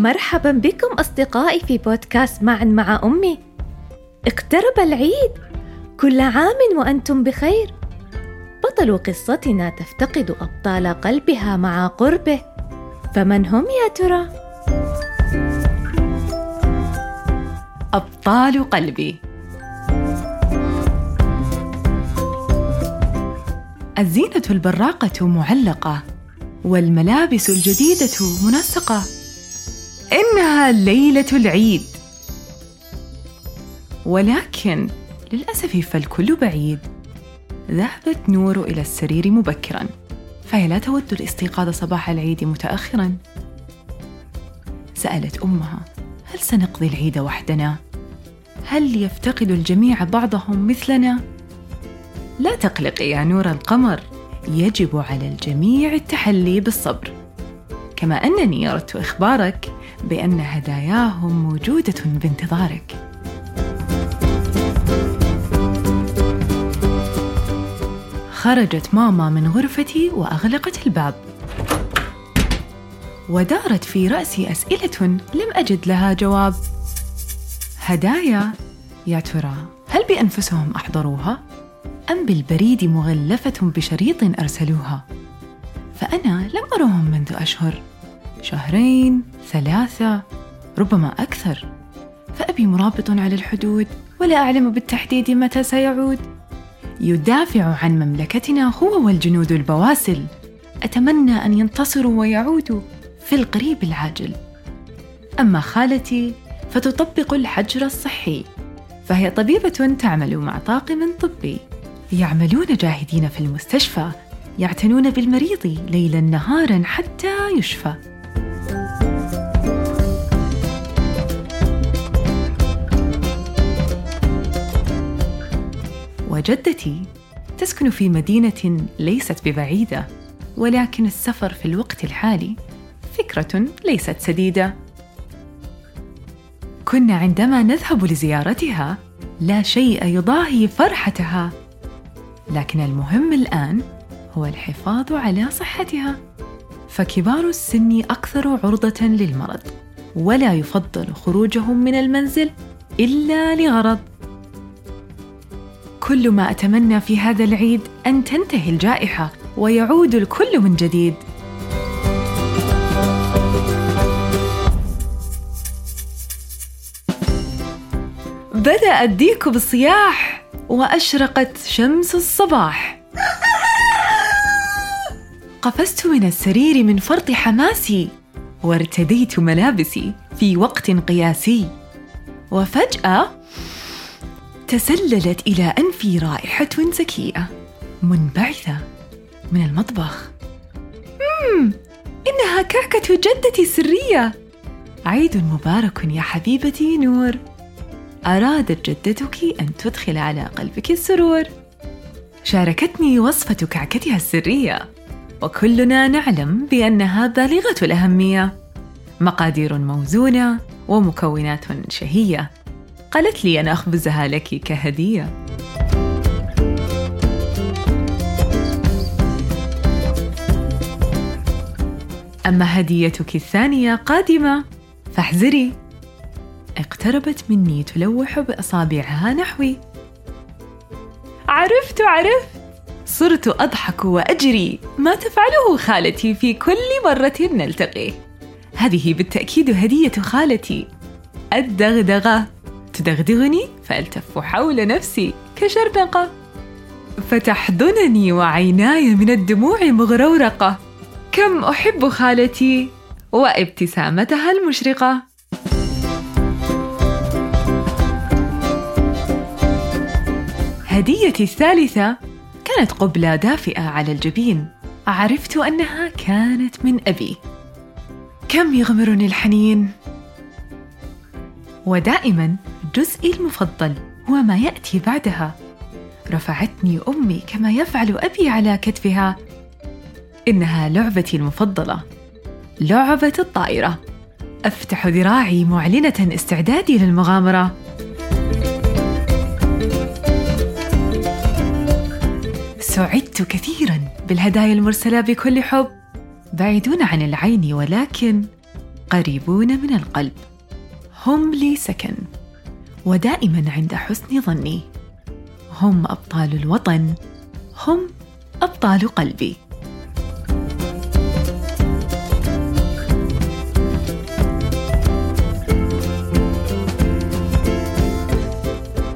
مرحبا بكم أصدقائي في بودكاست معا مع أمي. اقترب العيد. كل عام وأنتم بخير. بطل قصتنا تفتقد أبطال قلبها مع قربه. فمن هم يا ترى؟ أبطال قلبي. الزينة البراقة معلقة والملابس الجديدة منسقة. إنها ليلة العيد. ولكن للأسف فالكل بعيد. ذهبت نور إلى السرير مبكرا. فهي لا تود الاستيقاظ صباح العيد متأخرا. سألت أمها هل سنقضي العيد وحدنا؟ هل يفتقد الجميع بعضهم مثلنا؟ لا تقلقي يا نور القمر يجب على الجميع التحلي بالصبر. كما أنني أردت إخبارك بأن هداياهم موجودة بانتظارك. خرجت ماما من غرفتي وأغلقت الباب. ودارت في رأسي أسئلة لم أجد لها جواب. هدايا يا ترى هل بأنفسهم أحضروها؟ أم بالبريد مغلفة بشريط أرسلوها؟ فأنا لم أرهم منذ أشهر. شهرين ثلاثة ربما أكثر. فأبي مرابط على الحدود ولا أعلم بالتحديد متى سيعود. يدافع عن مملكتنا هو والجنود البواسل. أتمنى أن ينتصروا ويعودوا في القريب العاجل. أما خالتي فتطبق الحجر الصحي. فهي طبيبة تعمل مع طاقم طبي. يعملون جاهدين في المستشفى يعتنون بالمريض ليلا نهارا حتى يشفى. وجدتي تسكن في مدينة ليست ببعيدة ولكن السفر في الوقت الحالي فكرة ليست سديدة. كنا عندما نذهب لزيارتها لا شيء يضاهي فرحتها لكن المهم الآن هو الحفاظ على صحتها. فكبار السن أكثر عرضة للمرض ولا يفضل خروجهم من المنزل إلا لغرض كل ما أتمنى في هذا العيد أن تنتهي الجائحة ويعود الكل من جديد. بدأ الديك بالصياح وأشرقت شمس الصباح. قفزت من السرير من فرط حماسي وارتديت ملابسي في وقت قياسي. وفجأة تسللت إلى أنفي رائحة زكيه منبعثة من المطبخ. مم إنها كعكة جدتي السريه عيد مبارك يا حبيبتي نور. أرادت جدتك أن تدخل على قلبك السرور. شاركتني وصفة كعكتها السرية. وكلنا نعلم بأنها بالغة الأهمية. مقادير موزونة ومكونات شهية. قالت لي أن أخبزها لك كهدية. أما هديتك الثانية قادمة فاحذري. اقتربت مني تلوح بأصابعها نحوي. عرفت عرفت. صرت أضحك وأجري. ما تفعله خالتي في كل مرة نلتقي. هذه بالتأكيد هدية خالتي. الدغدغة. تدغدغني؟ فألتف حول نفسي كشرنقة. فتحضنني وعيناي من الدموع مغرورقة. كم أحب خالتي وابتسامتها المشرقة. هديتي الثالثة كانت قبلة دافئة على الجبين. عرفت أنها كانت من أبي. كم يغمرني الحنين. ودائما جزئي المفضل هو ما يأتي بعدها. رفعتني أمي كما يفعل أبي على كتفها. إنها لعبتي المفضلة. لعبة الطائرة. أفتح ذراعي معلنة استعدادي للمغامرة. سعدت كثيرا بالهدايا المرسلة بكل حب. بعيدون عن العين ولكن قريبون من القلب. هم لي سكن. ودائما عند حسن ظني. هم أبطال الوطن هم أبطال قلبي.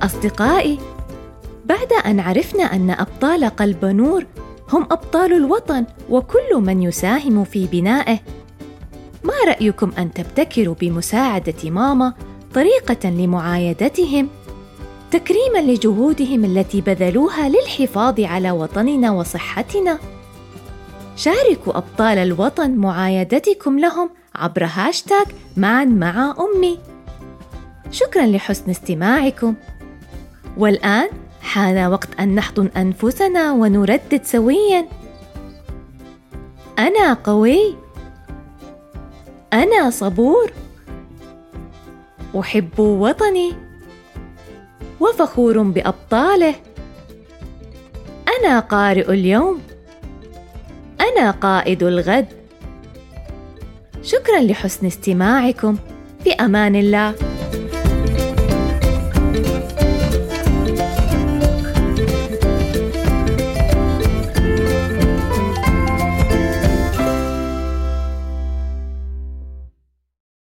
أصدقائي بعد أن عرفنا أن أبطال قلب نور هم أبطال الوطن وكل من يساهم في بنائه ما رأيكم أن تبتكروا بمساعدة ماما طريقة لمعايدتهم تكريما لجهودهم التي بذلوها للحفاظ على وطننا وصحتنا. شاركوا أبطال الوطن معايدتكم لهم عبر هاشتاغ معا مع أمي. شكرا لحسن استماعكم. والآن حان وقت أن نحضن أنفسنا ونردد سويا. أنا قوي. أنا صبور. أحب وطني وفخور بأبطاله. أنا قارئ اليوم. أنا قائد الغد. شكرا لحسن استماعكم. في أمان الله.